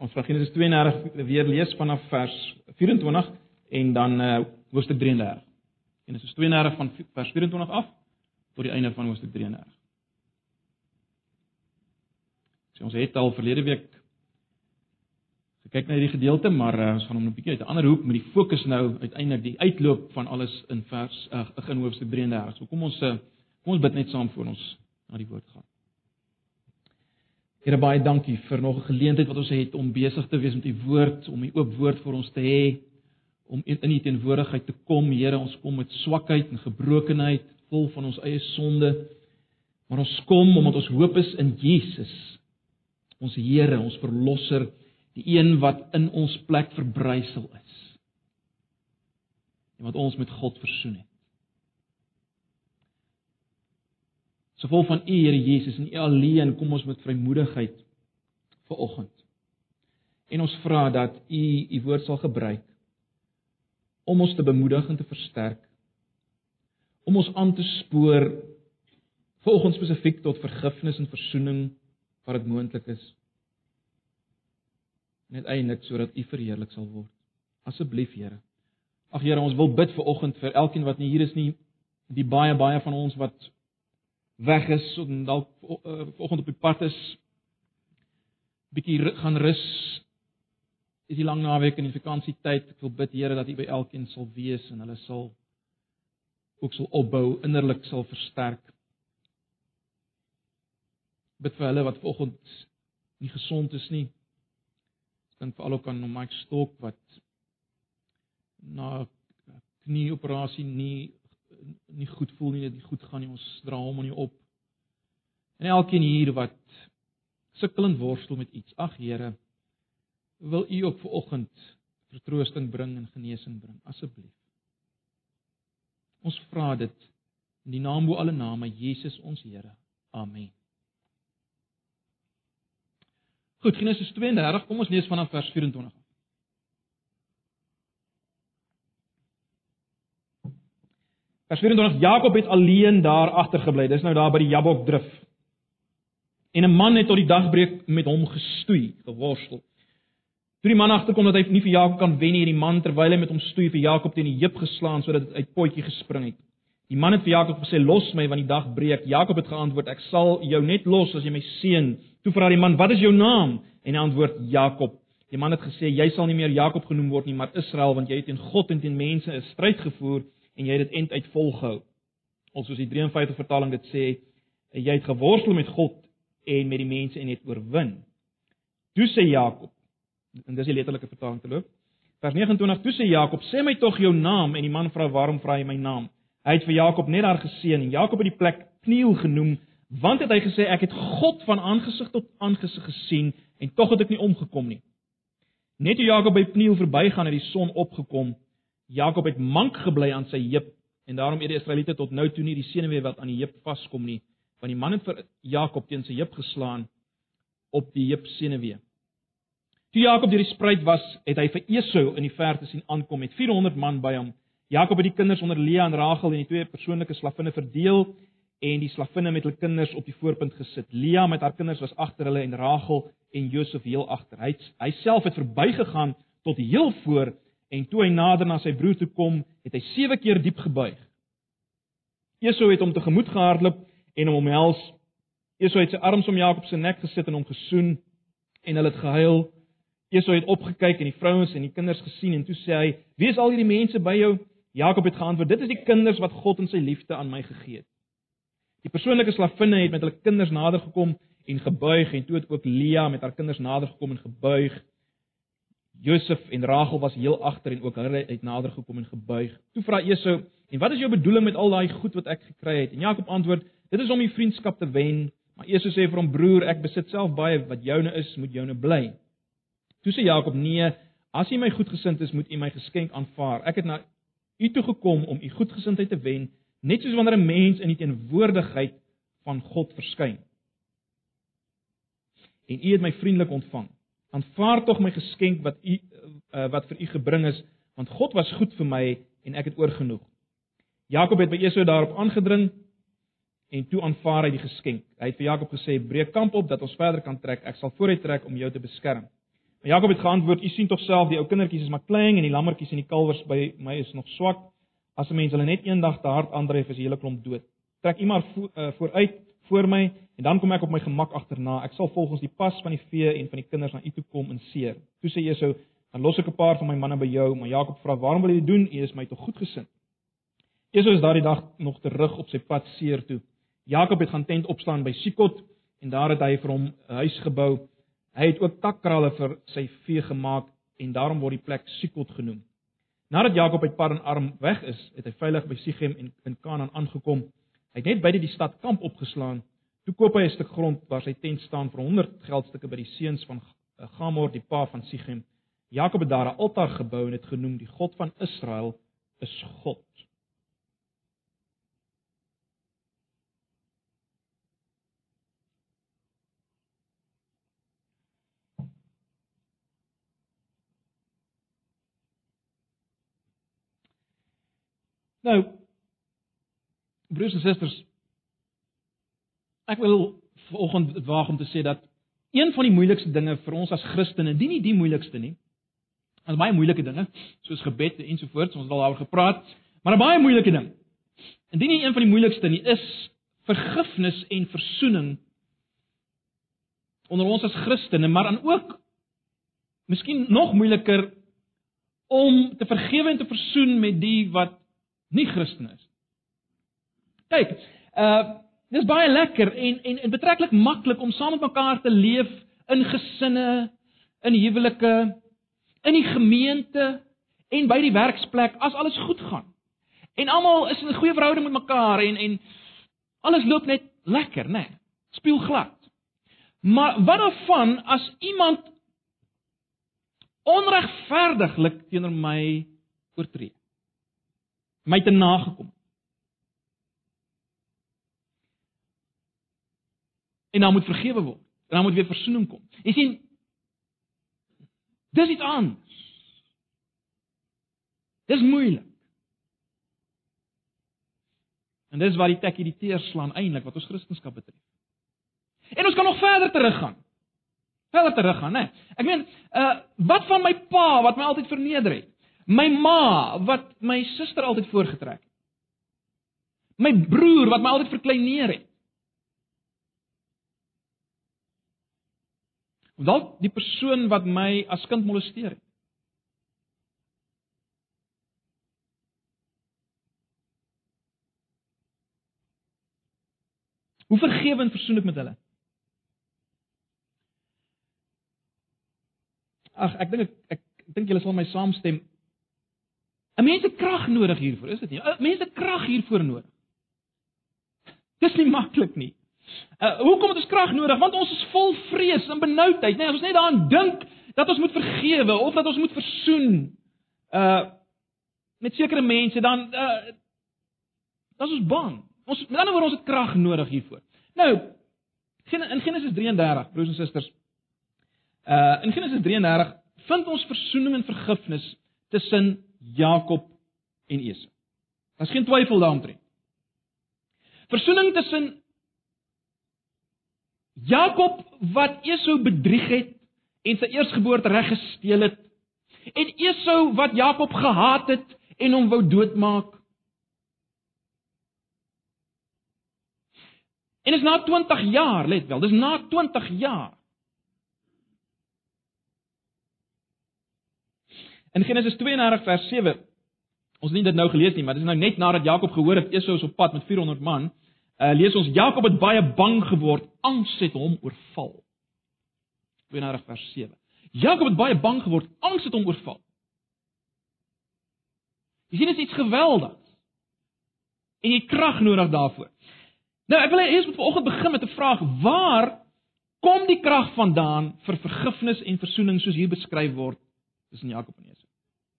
Ons gaan Genesis 32 weer lees vanaf vers 24 en dan uh hoofstuk 33. Genesis 32 van vers 24 af tot die einde van hoofstuk 33. So ons het al verlede week gekyk na hierdie gedeelte, maar uh, ons gaan hom 'n bietjie uit 'n ander hoek met die fokus nou uiteindelik die uitloop van alles in vers uh, in hoofstuk 33. So kom ons uh, kom ons bid net saam voor ons na die woord gaan. Here baie dankie vir nog 'n geleentheid wat ons het om besig te wees met u woord, om u oop woord vir ons te hê, om in u teenwoordigheid te kom. Here, ons kom met swakheid en gebrokenheid, vol van ons eie sonde. Maar ons kom omdat ons hoop is in Jesus, ons Here, ons verlosser die een wat in ons plek verbrysel is. En wat ons met God versoen het. So vol van U Here Jesus en U alleen kom ons met vrymoedigheid vir oggend. En ons vra dat U U woord sal gebruik om ons te bemoedig en te versterk. Om ons aan te spoor volgens spesifiek tot vergifnis en verzoening waar dit moontlik is en uiteindelik sodat U verheerlik sal word. Asseblief Here. Ag Here, ons wil bid vir oggend vir elkeen wat nie hier is nie, die baie baie van ons wat weg is en dalk vanoggend op die pad is bietjie gaan rus. Is die lang naweek en die vakansietyd ek wil bid Here dat U by elkeen sal wees en hulle sal ook sal opbou innerlik sal versterk. Bid vir hulle wat vanoggend nie gesond is nie. Dink veral ook aan Mike Stok wat na knieoperasie nie nie goed voel nie, dit goed gaan nie. Ons dra hom aan U op. En elkeen hier wat sukkelend worstel met iets. Ag Here, wil U ook vir oggend vertroosting bring en genesing bring, asseblief. Ons vra dit in die naam bo alle name, Jesus ons Here. Amen. Goed, Genesis 32, kom ons lees vanaf vers 24. Vers 24: Jakob het alleen daar agtergebly. Dis nou daar by die Jabok drif. En 'n man het tot die dagbreek met hom gestoei, geworstel. Toe die man agterkom dat hy nie vir Jakob kan wen nie, het die man terwyl hy met hom stoei vir Jakob teen die heup geslaan sodat dit uit potjie gespring het. Die man het vir Jakob gesê: "Los my want die dag breek." Jakob het geantwoord: "Ek sal jou net los as jy my seën." Toe vra die man: "Wat is jou naam?" En hy antwoord: "Jakob." Die man het gesê: "Jy sal nie meer Jakob genoem word nie, maar Israel, want jy het teen God en teen mense 'n stryd gevoer en jy het dit end uit volgehou." Ons soos die 53 vertaling dit sê, jy het geworstel met God en met die mense en het oorwin. Toe sê Jakob, en dis die letterlike vertaling te loop. Vers 29: Toe sê Jakob: "Sê my tog jou naam." En die man vra: "Waarom vra jy my naam?" Hy het vir Jakob net daar geseën en Jakob het die plek Kniel genoem want het hy gesê ek het God van aangesig tot aangesig gesien en tog het ek nie omgekom nie. Net toe Jakob by Pniel verbygaan het die son opgekom. Jakob het mank gebly aan sy heup en daarom het die Israeliete tot nou toe nie die senuwee wat aan die heup vaskom nie, want die man het vir Jakob teen sy heup geslaan op die heup senuwee. Toe Jakob deur die spruit was, het hy vir Esau in die verte sien aankom met 400 man by hom. Jakob het die kinders onder Lea en Rachel en die twee persoonlike slavinne verdeel en die slavinne met hulle kinders op die voorpunt gesit. Lea met haar kinders was agter hulle en Rachel en Josef heel agter. Hy hy self het verbygegaan tot heel voor en toe hy nader na sy broer toe kom, het hy sewe keer diep gebuig. Esau het hom tegemoet gehardloop en hom omhels. Esau het sy arms om Jakob se nek gesit en hom gesoen en hulle het gehuil. Esau het opgekyk en die vrouens en die kinders gesien en toe sê hy: "Wie is al hierdie mense by jou?" Jakob het geantwoord: "Dit is die kinders wat God in sy liefde aan my gegee het." Die persoonlike slavinne het met hulle kinders nader gekom en gebuig en toe het ook Lea met haar kinders nader gekom en gebuig. Josef en Rachel was heel agter en ook hulle het nader gekom en gebuig. Toe vra Esau: "En wat is jou bedoeling met al daai goed wat ek gekry het?" En Jakob antwoord: "Dit is om u vriendskap te wen." Maar Esau sê vir hom: "Broer, ek besit self baie wat joune is, moet joune bly." Toe sê Jakob: "Nee, as u my goedgesind is, moet u my geskenk aanvaar. Ek het na u toe gekom om u goedgesindheid te wen." net soos wanneer 'n mens in die teenwoordigheid van God verskyn. En u het my vriendelik ontvang. Aanvaar tog my geskenk wat u uh, wat vir u gebring is, want God was goed vir my en ek het oorgenoeg. Jakob het by Esau daarop aangedring en toe aanvaar hy die geskenk. Hy het vir Jakob gesê: "Breek kamp op dat ons verder kan trek. Ek sal vooruit trek om jou te beskerm." Maar Jakob het geantwoord: "U sien tog self, die ou kindertjies is maar klein en die lammetjies en die kalwers by my is nog swak. As 'n mens hulle net eendag te hard aandryf, is die hele klomp dood. Trek u maar vo uh, vooruit voor my en dan kom ek op my gemak agterna. Ek sal volgens die pas van die vee en van die kinders na u toe kom en seer." Toe sê Esau: "Dan los ek 'n paar van my manne by jou." Maar Jakob vra: "Waarom wil jy dit doen? U is my tog goedgesind." Esau is daardie dag nog terug op sy pad seer toe. Jakob het gaan tent opslaan by Sikot en daar het hy vir hom 'n huis gebou. Hy het ook takkralle vir sy vee gemaak en daarom word die plek Sikot genoem. Nadat Jakob uit Paran Aram weg is, het hy veilig by Sichem en in Kanaan aangekom. Hy het net by die stad kamp opgeslaan. Toe koop hy 'n stuk grond waar sy tent staan vir 100 geldstukke by die seuns van Gamor, die pa van Sichem. Jakob het daar 'n altaar gebou en dit genoem die God van Israel is God. Nou broers en susters ek wil vanoggend waag om te sê dat een van die moeilikste dinge vir ons as Christene, nie nie die moeilikste nie. Daar's baie moeilike dinge soos gebed en so voort, ons het al daaroor gepraat, maar 'n baie moeilike ding. Indien nie een van die moeilikste nie is vergifnis en versoening onder ons as Christene, maar dan ook miskien nog moeiliker om te vergewe en te versoen met die wat nie Christen is. Kyk, uh dis baie lekker en en en betreklik maklik om saam met mekaar te leef in gesinne, in huwelike, in die gemeente en by die werksplek as alles goed gaan. En almal is in 'n goeie verhouding met mekaar en en alles loop net lekker, né? Nee, Speel glad. Maar wat daarvan as iemand onregverdiglik teenoor my oortree? my te nagekom. En dan moet vergewe word. En dan moet weer versoening kom. Jy sien Dis iets anders. Dis moeilik. En dis waar die tekkie die teer slaan eintlik wat ons Christendom betref. En ons kan nog verder teruggaan. Verder teruggaan, né? Ek meen, uh wat van my pa wat my altyd verneder het? My ma wat my suster altyd voorgetrek het. My broer wat my altyd verkleineer het. Dalk die persoon wat my as kind molesteer het. Hoe vergewe en versoen ek met hulle? Ag, ek dink ek ek, ek dink julle sal my saamstem. 'n Mens het krag nodig hiervoor, is dit nie? 'n Mens het krag hiervoor nodig. Dis nie maklik nie. Uh hoekom het ons krag nodig? Want ons is vol vrees en benoudheid, né? Nee, ons net daaraan dink dat ons moet vergewe of dat ons moet versoen. Uh met sekere mense dan uh dan is ons bang. Ons met ander woorde ons het krag nodig hiervoor. Nou in Genesis 33, broers en susters. Uh in Genesis 33 vind ons versoening en vergifnis tussen Jakob en Esau. Daar's geen twyfel daaroor. Versoening tussen Jakob wat Esau bedrieg het en sy eersgeboorte reg gesteel het en Esau wat Jakob gehaat het en hom wou doodmaak. En is na 20 jaar, let wel, dis na 20 jaar. In Genesis 32 vers 7. Ons het nie dit nou gelees nie, maar dit is nou net nadat Jakob gehoor het Esau is op pad met 400 man. Uh lees ons Jakob het baie bang geword, angs het hom oorval. 32 vers 7. Jakob het baie bang geword, angs het hom oorval. Jy sien dit is iets geweldigs. En jy krag nodig daarvoor. Nou ek wil eers vanoggend begin met 'n vraag: Waar kom die krag vandaan vir vergifnis en verzoening soos hier beskryf word tussen Jakob en Esau.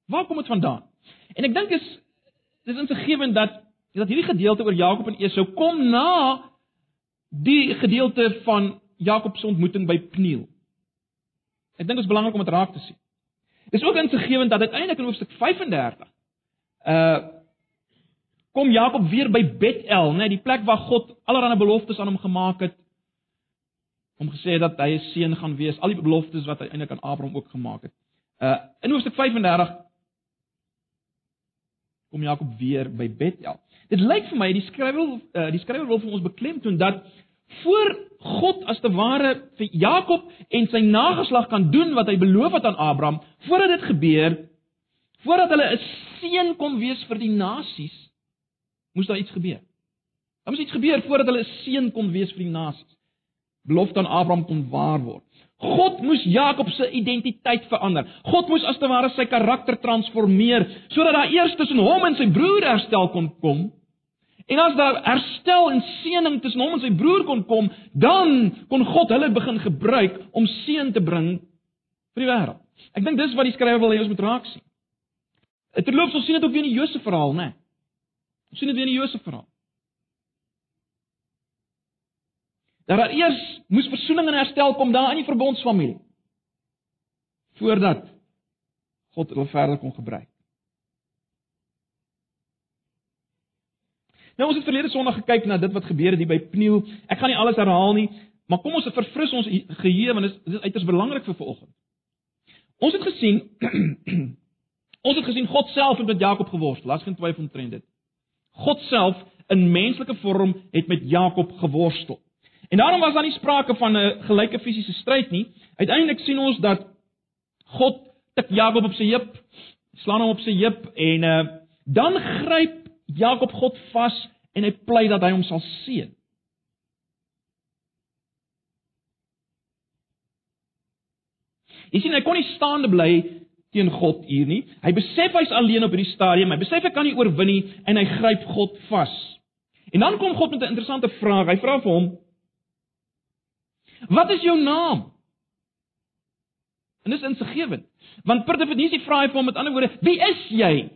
Waar kom dit vandaan? En ek dink is dis insiggewend dat dat hierdie gedeelte oor Jakob en Esau kom na die gedeelte van Jakob se ontmoeting by Pniel. Ek dink dit is belangrik om dit raak te sien. Dis ook insiggewend dat uiteindelik in hoofstuk 35 uh kom Jakob weer by Bethel, né, nee, die plek waar God allerlei beloftes aan hom gemaak het. hom gesê dat hy 'n seun gaan wees, al die beloftes wat hy eintlik aan Abraham ook gemaak het. Uh in Hoofstuk 35 kom Jakob weer by Bethel. Dit lyk vir my die skrywer uh, die skrywer wil vir ons beklemtoon dat voor God as te ware vir Jakob en sy nageslag kan doen wat hy beloof het aan Abraham, voordat dit gebeur, voordat hulle 'n seën kon wees vir die nasies, moes daar iets gebeur. Daar moes iets gebeur voordat hulle 'n seën kon wees vir die nasies. Belofte aan Abraham kon waar word. God moes Jakob se identiteit verander. God moes as te ware sy karakter transformeer sodat daar eers tussen hom en sy broer herstel kon kom. En as daar herstel en seëning tussen hom en sy broer kon kom, dan kon God hulle begin gebruik om seën te bring vir die wêreld. Ek dink dis wat die skrywer wil hê ons moet raak sien. Terloops, ons sien dit ook weer in die Josef verhaal, né? Ons sien dit weer in die Josef verhaal. daar eers moes versoening en herstel kom daar in die verbondsfamilie voordat God hulle verder kon gebruik. Nou ons het verlede Sondag gekyk na dit wat gebeur het hier by Pniel. Ek gaan nie alles herhaal nie, maar kom ons verfris ons geheue want dit is uiters belangrik vir vanoggend. Ons het gesien ons het gesien God self het met Jakob geworstel. Laat geen twyfel omtrent dit. God self in menslike vorm het met Jakob geworstel. En daarom was daar nie sprake van 'n gelyke fisiese stryd nie. Uiteindelik sien ons dat God tik Jakob op sy heup, slaan hom op sy heup en uh, dan gryp Jakob God vas en hy pleit dat hy hom sal seën. Jy sien hy kon nie staande bly teen God hier nie. Hy besef hy's alleen op hierdie stadium. Hy besef hy kan nie oorwin nie en hy gryp God vas. En dan kom God met 'n interessante vraag. Hy vra vir hom: Wat is jou naam? En dis insiggewend. Want per definisie vra hy vir hom met ander woorde, wie is jy?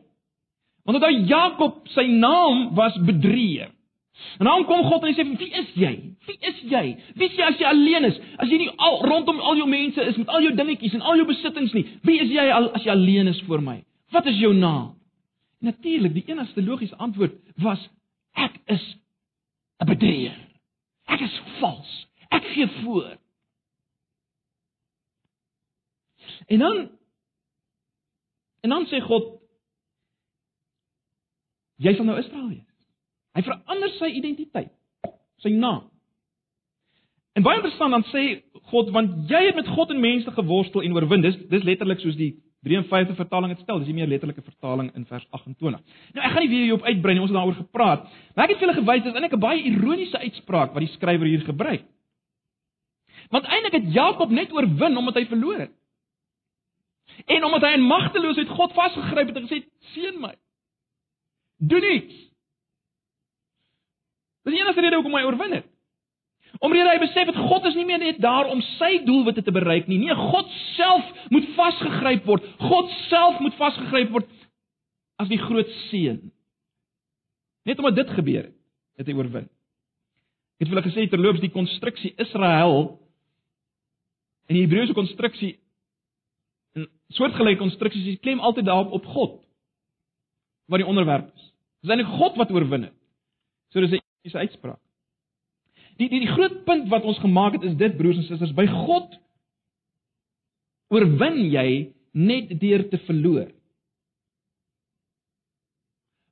Want onthou Jakob, sy naam was bedrieër. En dan kom God en hy sê, "Wie is jy? Wie is jy? Wie is jy as jy alleen is? As jy nie al rondom al jou mense is met al jou dingetjies en al jou besittings nie. Wie is jy al as jy alleen is voor my? Wat is jou naam?" Natuurlik, die enigste logiese antwoord was, "Ek is 'n bedrieër. Ek is vals. Ek gee voor. En dan en dan sê God jy sal nou Israel wees. Hy verander sy identiteit, sy naam. En baie interessant dan sê God want jy het met God en mense geworstel en oorwin. Dis dis letterlik soos die 53 vertaling het stel. Dis die meer letterlike vertaling in vers 28. Nou ek gaan nie weer hierop uitbrei nie. Ons het daaroor gepraat. Maar ek het vir julle gewys dis eintlik 'n baie ironiese uitspraak wat die skrywer hier gebruik. Want eintlik het Jakob net oorwin omdat hy verloor het. En omdat hy in magteloosheid God vasgegryp het en gesê: "Seën my. Doen iets." Dis die enigste rede hoekom hy oorwin het. Omdat hy besef het God is nie meer net daar om sy doelwitte te bereik nie. Nee, God self moet vasgegryp word. God self moet vasgegryp word as die groot seën. Net omdat dit gebeur het, het hy oorwin. Ek het vir hulle gesê terloops die konstruksie Israel In die Hebreëse konstruksie in soortgelyke konstruksies is klem altyd daarop op God wat die onderwerp is. Dis eintlik God wat oorwin het. So dis 'n is uitspraak. Die die die groot punt wat ons gemaak het is dit broers en susters, by God oorwin jy net deur te verloor.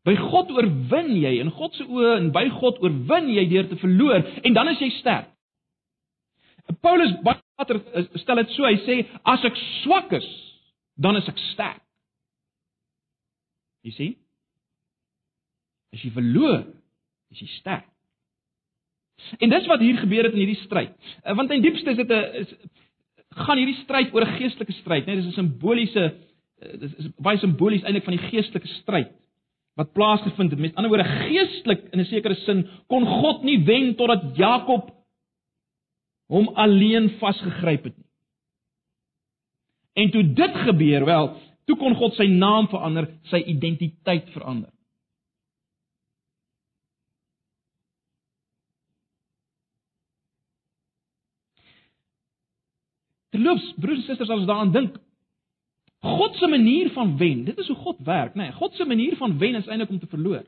By God oorwin jy in God se oë en by God oorwin jy deur te verloor en dan is jy sterk. Paulus Later stel dit so, hy sê as ek swak is, dan is ek sterk. Jy sien? As jy verloor, is jy sterk. En dis wat hier gebeur het in hierdie stryd. Eh, want in diepste is dit 'n gaan hierdie stryd oor 'n geestelike stryd, né? Dis 'n simboliese eh, dis is baie simbolies eintlik van die geestelike stryd wat plaasgevind het. Met ander woorde, geestelik in 'n sekere sin kon God nie wen totdat Jakob hom alleen vasgegryp het nie. En toe dit gebeur, wel, toe kon God sy naam verander, sy identiteit verander. Terloops, broers en susters, as daaraan dink, God se manier van wen, dit is hoe God werk, nê? Nee, God se manier van wen is eintlik om te verloor.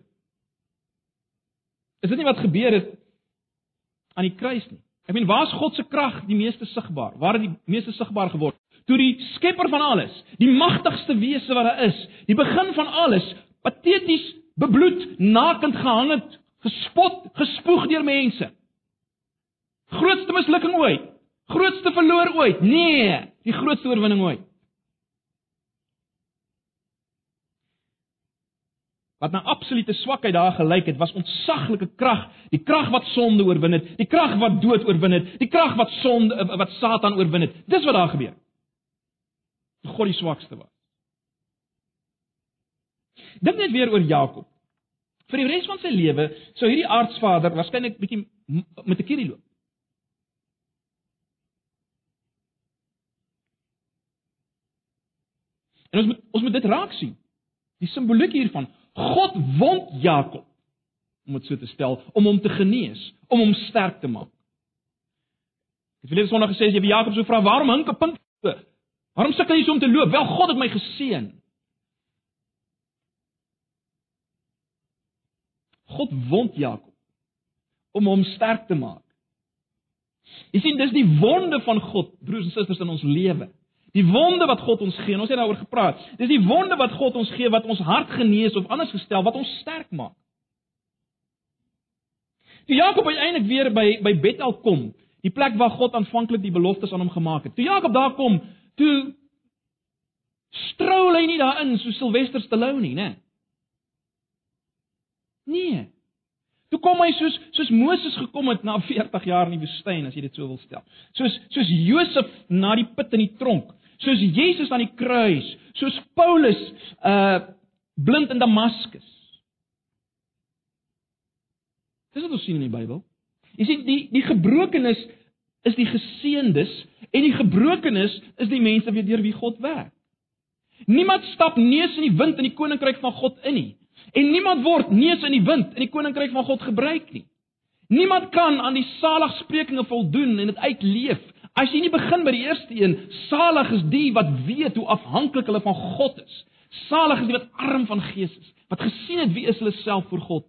Is dit nie wat gebeur het aan die kruis nie? Ek meen, waar is God se krag die meeste sigbaar? Waar het die meeste sigbaar geword? Toe die skepper van alles, die magtigste wese wat daar is, die begin van alles, pateties, bebloed, nakend gehang het, gespot, gespoeg deur mense. Grootste mislukking ooit. Grootste verloor ooit. Nee, die grootste oorwinning ooit. Wat na absolute swakheid daar gelyk het, was ontsaglike krag, die krag wat sonde oorwin het, die krag wat dood oorwin het, die krag wat sonde wat Satan oorwin het. Dis wat daar gebeur. God die swakste was. Dink net weer oor Jakob. Vir die res van sy lewe sou hierdie aardsvader waarskynlik bietjie met 'n kierie loop. En ons moet ons moet dit raak sien. Die simboliek hiervan, God wond Jakob om dit so te stel, om hom te genees, om hom sterk te maak. Ek het verlede Sondag gesê as jy vir Jakob sou vra waarom hink 'n punt? Waarom sukkel jy so om te loop? Wel God het my geseën. God wond Jakob om hom sterk te maak. Jy sien, dis die wonde van God, broers en susters in ons lewe. Die wonde wat God ons gee, ons het daaroor gepraat. Dis die wonde wat God ons gee wat ons hart genees of anders gestel wat ons sterk maak. Toe Jakob uiteindelik weer by by Bethel kom, die plek waar God aanvanklik die beloftes aan hom gemaak het. Toe Jakob daar kom, toe strool hy nie daarin so Sylvester Stallone nie, né? Nee. Toe kom hy soos soos Moses gekom het na 40 jaar in die woestyn as jy dit so wil stel. Soos soos Josef na die put in die tronk soos Jesus aan die kruis, soos Paulus uh blind in Damaskus. Dis wat ons sien in die Bybel. Jy sien die die gebrokenis is die geseëndes en die gebrokenis is die mense wie deur wie God werk. Niemand stap neus in die wind in die koninkryk van God in nie. En niemand word neus in die wind in die koninkryk van God gebruik nie. Niemand kan aan die saligsprekinge voldoen en dit uitleef As jy nie begin by die eerste een, salig is die wat weet hoe afhanklik hulle van God is. Salig is die wat arm van gees is, wat gesien het wie is hulle self voor God.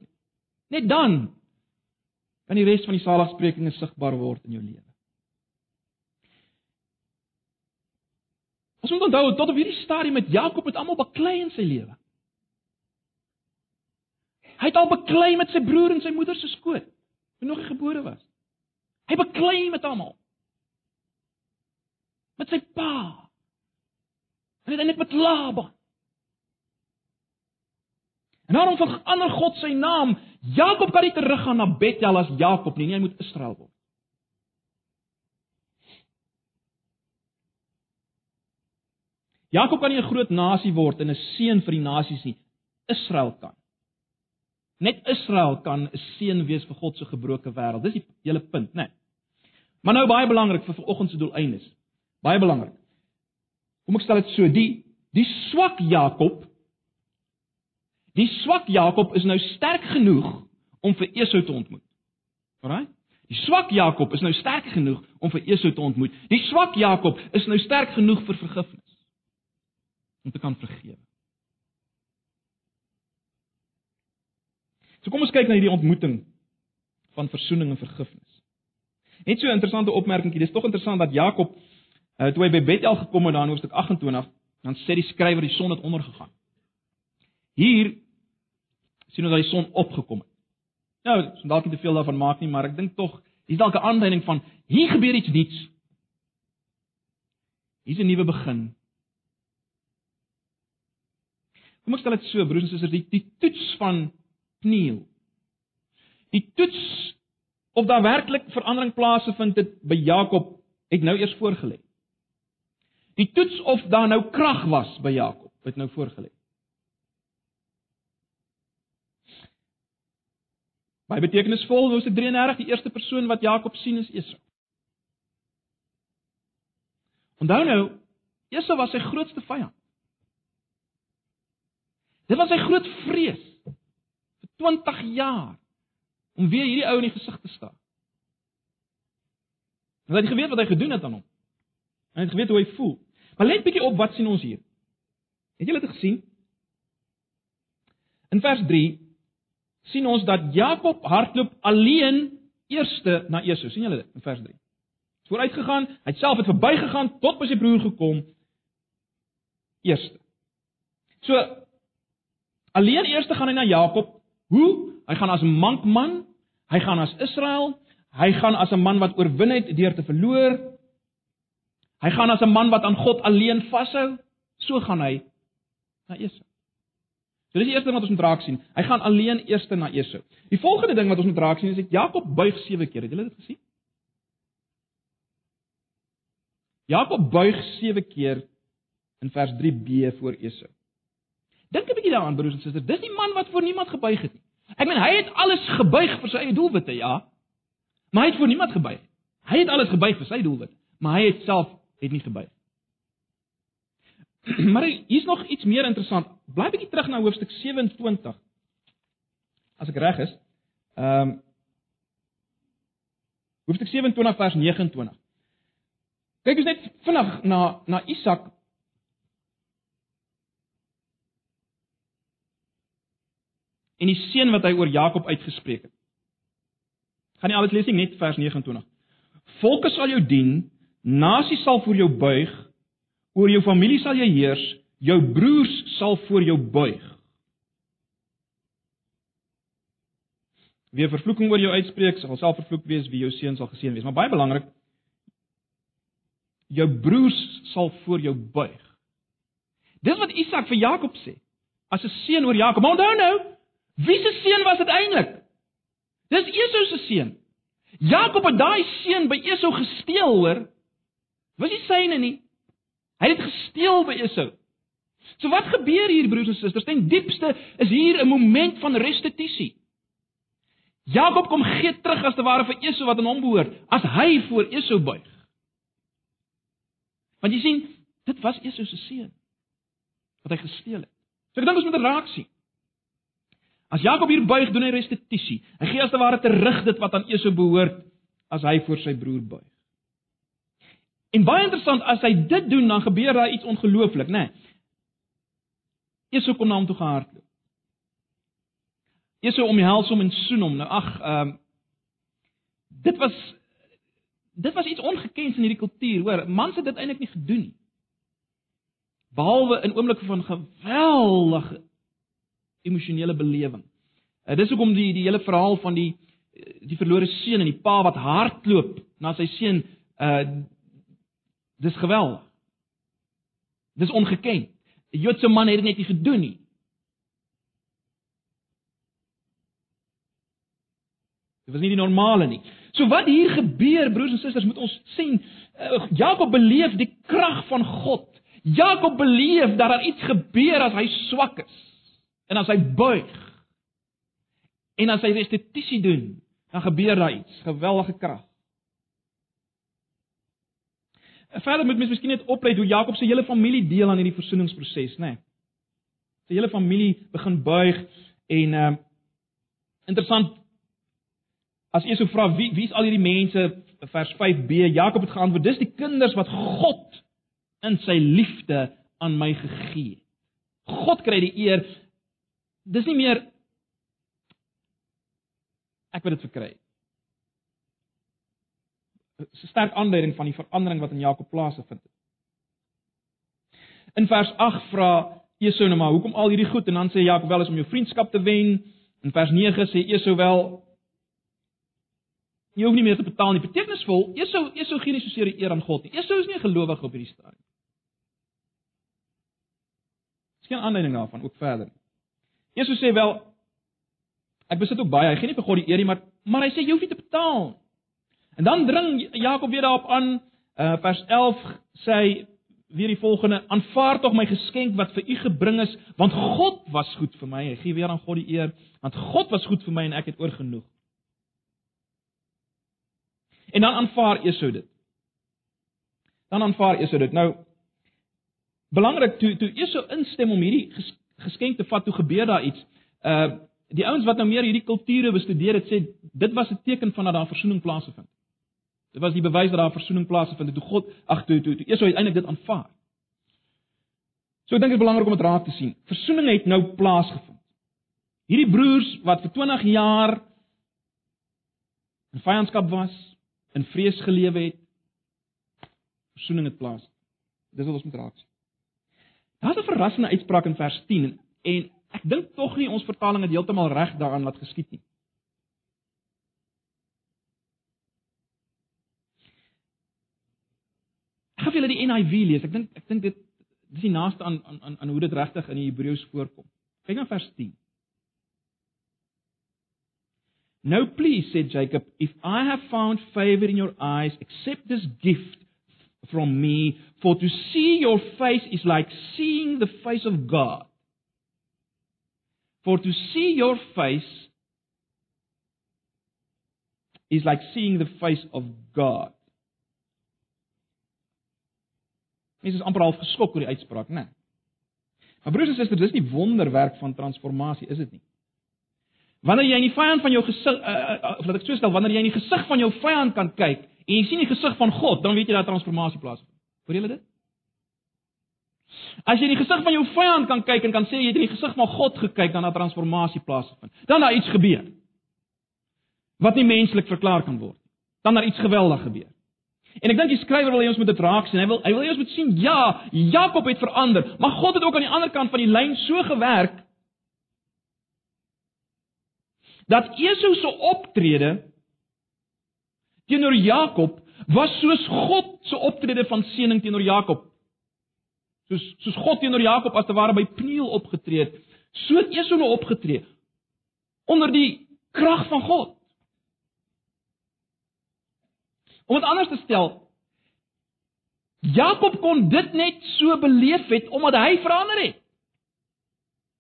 Net dan kan die res van die saligsprekinge sigbaar word in jou lewe. Ons moet onthou tot op hierdie stadium met Jakob het almal baklei in sy lewe. Hy het al baklei met sy broer en sy moeder se skoot, toe nog gebore was. Hy baklei met almal met sy pa. En uiteindelik met Laban. En daarom verander God sy naam. Jakob kan nie teruggaan na Bethel as Jakob nie, nie, hy moet Israel word. Jakob kan nie 'n groot nasie word en 'n seën vir die nasies nie. Israel kan. Net Israel kan 'n seën wees vir God se gebroke wêreld. Dis die hele punt, né? Nee. Maar nou baie belangrik vir vanoggend se doeleindes. Baie belangrik. Kom ek stel dit so, die die swak Jakob die swak Jakob is nou sterk genoeg om vir Esau te ontmoet. Alraai? Die swak Jakob is nou sterk genoeg om vir Esau te ontmoet. Die swak Jakob is nou sterk genoeg vir vergifnis. Om te kan vergewe. So kom ons kyk na hierdie ontmoeting van verzoening en vergifnis. Net so 'n interessante opmerkingie, dis tog interessant dat Jakob Uh, toe hy by Bethel gekom het daar in hoofstuk 28, dan sê die skrywer die son het ondergegaan. Hier sien ons dat die son opgekom het. Nou, ons dalk nie te veel daarvan maak nie, maar ek dink tog hier's dalk 'n aanduiding van hier gebeur iets nuuts. Hier's 'n nuwe begin. Kom ek stel dit so, broers en susters, die, die toets van Pniel. Die toets of daar werklik verandering plaasvind het by Jakob het nou eers voorgelê. Die toets of daar nou krag was by Jakob, het nou voorgelê. Baie betekenisvol, Hoofstuk 33, die eerste persoon wat Jakob sien is Esau. Onthou nou, Esau was sy grootste vyand. Dit was sy groot vrees vir 20 jaar om weer hierdie ou in die gesig te staar. Hy het geweet wat hy gedoen het aan hom. Hy het geweet hoe hy voel. Maar let bietjie op wat sien ons hier. Het julle dit gesien? In vers 3 sien ons dat Jakob hardloop alleen eerste na Esau. sien julle dit in vers 3? Hy's vooruit gegaan, hy het self het verbygegaan tot by sy broer gekom eerste. So alleen eerste gaan hy na Jakob. Hoe? Hy gaan as 'n mankman, hy gaan as Israel, hy gaan as 'n man wat oorwin het deur te verloor. Hy gaan as 'n man wat aan God alleen vashou. So gaan hy na Esau. So dis die eerste ding wat ons moet raak sien. Hy gaan alleen eerste na Esau. Die volgende ding wat ons moet raak sien is dat Jakob buig 7 keer. Het julle dit gesien? Jakob buig 7 keer in vers 3b voor Esau. Dink 'n bietjie daaraan broers en susters. Dis die man wat voor niemand gebuig het nie. Ek meen hy het alles gebuig vir sy eie doelwitte, ja. Maar hy het voor niemand gebuig. Hy het alles gebuig vir sy doelwit, maar hy het self het nie gebuig. maar hier's nog iets meer interessant. Bly bietjie terug na hoofstuk 27. As ek reg is. Ehm um, Hoofstuk 27 vers 29. Kyk ons net vinnig na na Isak. En die seën wat hy oor Jakob uitgespreek het. Gaan nie alles lees nie, net vers 29. Volke sal jou dien, nasies sal voor jou buig, oor jou familie sal jy heers, jou broers sal voor jou buig. Wie vervloeking oor jou uitspreek, sal self vervloek wees, wie jou seun sal geseën wees. Maar baie belangrik, jou broers sal voor jou buig. Dis wat Isak vir Jakob sê. As 'n seun oor Jakob. Maar onthou nou, wie se seun was dit eintlik? Dis Esau se seun. Jakob het daai seun by Esau gesteel, hoor. Was nie syne nie. Hy het gesteel by Esau. So wat gebeur hier broers en susters? Ten diepste is hier 'n moment van restituisie. Jakob kom gee terug as te ware vir Esau wat aan hom behoort, as hy voor Esau buig. Want jy sien, dit was Esau se seun wat hy gesteel het. So ek dink ons moet raak sien. As Jakob hier buig, doen hy restituisie. Hy gee as te ware terug dit wat aan Esau behoort as hy voor sy broer buig. En baie interessant, as hy dit doen, dan gebeur daar iets ongelooflik, né? Nee. Esau kom na hom toe gehardloop. Esau omhels hom en soen hom. Nou ag, ehm um, dit was dit was iets ongekends in hierdie kultuur, hoor. Mans het dit eintlik nie gedoen nie. Behalwe in oomblikke van geweldige emosionele belewing. Uh, dis hoekom die die hele verhaal van die die verlore seun en die pa wat hardloop na sy seun uh dis geweldig. Dis ongeken. 'n Joodse man het dit net nie gedoen nie. Dit was nie die normale nie. So wat hier gebeur, broers en susters, moet ons sien, uh, Jakob beleef die krag van God. Jakob beleef dat daar iets gebeur as hy swak is en as hy buig. En as hy restituisie doen, dan gebeur daar iets, geweldige krag. Verder moet mens miskien net oplet hoe Jakob se hele familie deel aan hierdie versoeningsproses, né? Nee. Sy hele familie begin buig en uh interessant as so vra wie wie's al hierdie mense vers 5b Jakob het geantwoord dis die kinders wat God in sy liefde aan my gegee het. God kry die eer. Dis nie meer ek wil dit verkry. 'n sterk aanduiding van die verandering wat in Jakob plaasgevind het. In vers 8 vra Esau nou maar, "Hoekom al hierdie goed?" En dan sê Jakob wel is om jou vriendskap te wen. In vers 9 sê Esau wel, "Jy hoef nie meer te betaal nie." Betekenisvol, Esau Esau gee nie so seer eer aan God nie. Esau is nie 'n gelowige op hierdie stadium. Geen aanleiding daarvan ook verder. Esau sê wel, "Ek besit ook baie. Hy gee nie vir God die eer nie, maar maar hy sê jy hoef nie te betaal nie." En dan dring Jakob weer daarop aan, uh, vers 11 sê hy weer die volgende: "Aanvaar tog my geskenk wat vir u gebring is, want God was goed vir my." Hy gee weer aan God die eer, want God was goed vir my en ek het oorgenoeg. En dan aanvaar Esau dit. Dan aanvaar Esau dit. Nou belangrik toe toe Esau instem om hierdie geskenk te vat, toe gebeur daar iets. Uh die ouens wat nou meer hierdie kulture bestudeer het, sê dit was 'n teken van dat daar versoening plaasgevind. Dit was die bewys dat daar versoening plaasgevind het toe God ag toe toe toe Esau uiteindelik dit aanvaar. So ek dink dit is belangrik om dit raak te sien. Versoening het nou plaasgevind. Hierdie broers wat vir 20 jaar in vyandskap was, in vrees gelewe het, versoening het plaas. Dis wat ons moet raak sien. Daar's 'n verrassende uitspraak in vers 10 en, en ek dink tog nie ons vertaling het heeltemal reg daaraan laat geskied nie. Gaan vir julle die NIV lees. Ek dink ek dink dit dis die naaste aan aan aan hoe dit regtig in die Hebreëus voorkom. Kyk na vers 10. Now please said Jacob, if I have found favor in your eyes, accept this gift from me, for to see your face is like seeing the face of God. For to see your face is like seeing the face of God. Mense is amper half geskok oor die uitspraak, né? Maar broers en susters, dis nie wonderwerk van transformasie, is dit nie? Wanneer jy in die vyand van jou gesig, uh, uh, of laat ek so stel, wanneer jy in die gesig van jou vyand kan kyk en jy sien die gesig van God, dan weet jy dat transformasie plaasvind. Hoor julle dit? As jy in die gesig van jou vyand kan kyk en kan sê jy het in die gesig van God gekyk, dan het transformasie plaasgevind. Dan daar iets gebeur. Wat nie menslik verklaar kan word. Dan daar iets geweldig gebeur. En ek dink die skrywer wil hê ons moet dit raak sien. Hy wil hy wil hê ons moet sien ja, Jakob het verander, maar God het ook aan die ander kant van die lyn so gewerk dat Esau se optrede teenoor Jakob was soos God se optrede van seëning teenoor Jakob. Soos soos God teenoor Jakob as te ware by Pniel opgetree het, so het Esau nou opgetree onder die krag van God. Om dit anders te stel, Jakob kon dit net so beleef het omdat hy verander het.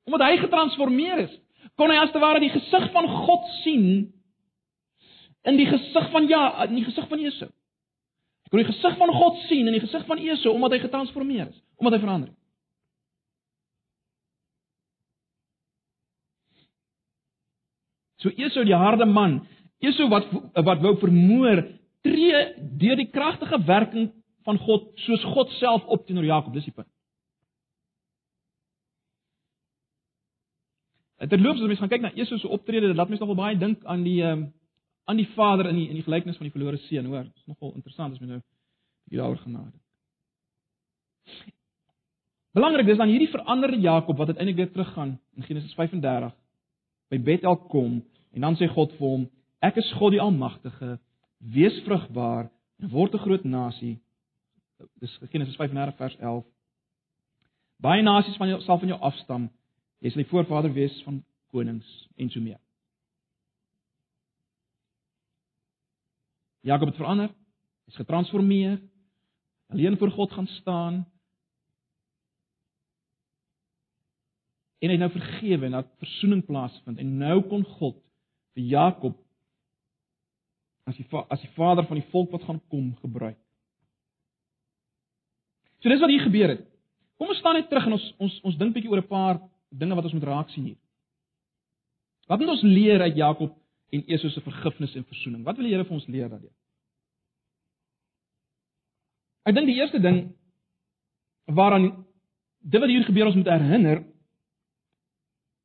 Omdat hy getransformeer is, kon hy as te ware die gesig van God sien in die gesig van ja, in die gesig van Esau. Hy kon die gesig van God sien in die gesig van Esau omdat hy getransformeer is, omdat hy verander het. So Esau die harde man, Esau wat wat wou vermoor tree deur die kragtige werking van God soos God self op teenoor Jakob, dis die punt. Terloops as mens gaan kyk na Esau se optrede, dit laat mens nogal baie dink aan die ehm um, aan die vader in die in die gelykenis van die verlore seun, hoor. Dit is nogal interessant as mens nou hieroor genade. Belangrik is dan hierdie veranderde Jakob wat uiteindelik weer teruggaan in Genesis 35 by Bethel kom en dan sê God vir hom: Ek is God die Almagtige, wees vrugbaar en word 'n groot nasie. Dis Genesis 35 vers 11. Baie nasies van jou sal van jou afstam. Jy sal die voorvader wees van konings en so meer. Jakob het verander. Hy's getransformeer. Alleen voor God gaan staan. En hy nou vergewe en dat verzoening plaasvind en nou kon God vir Jakob as die as die vader van die volk wat gaan kom gebruik. So dis wat hier gebeur het. Kom ons staan net terug en ons ons ons dink bietjie oor 'n paar dinge wat ons moet raak sien hier. Wat moet ons leer uit Jakob en Esau se vergifnis en verzoening? Wat wil die Here vir ons leer daardie? Ek dink die eerste ding waaraan dit wat hier gebeur ons moet herinner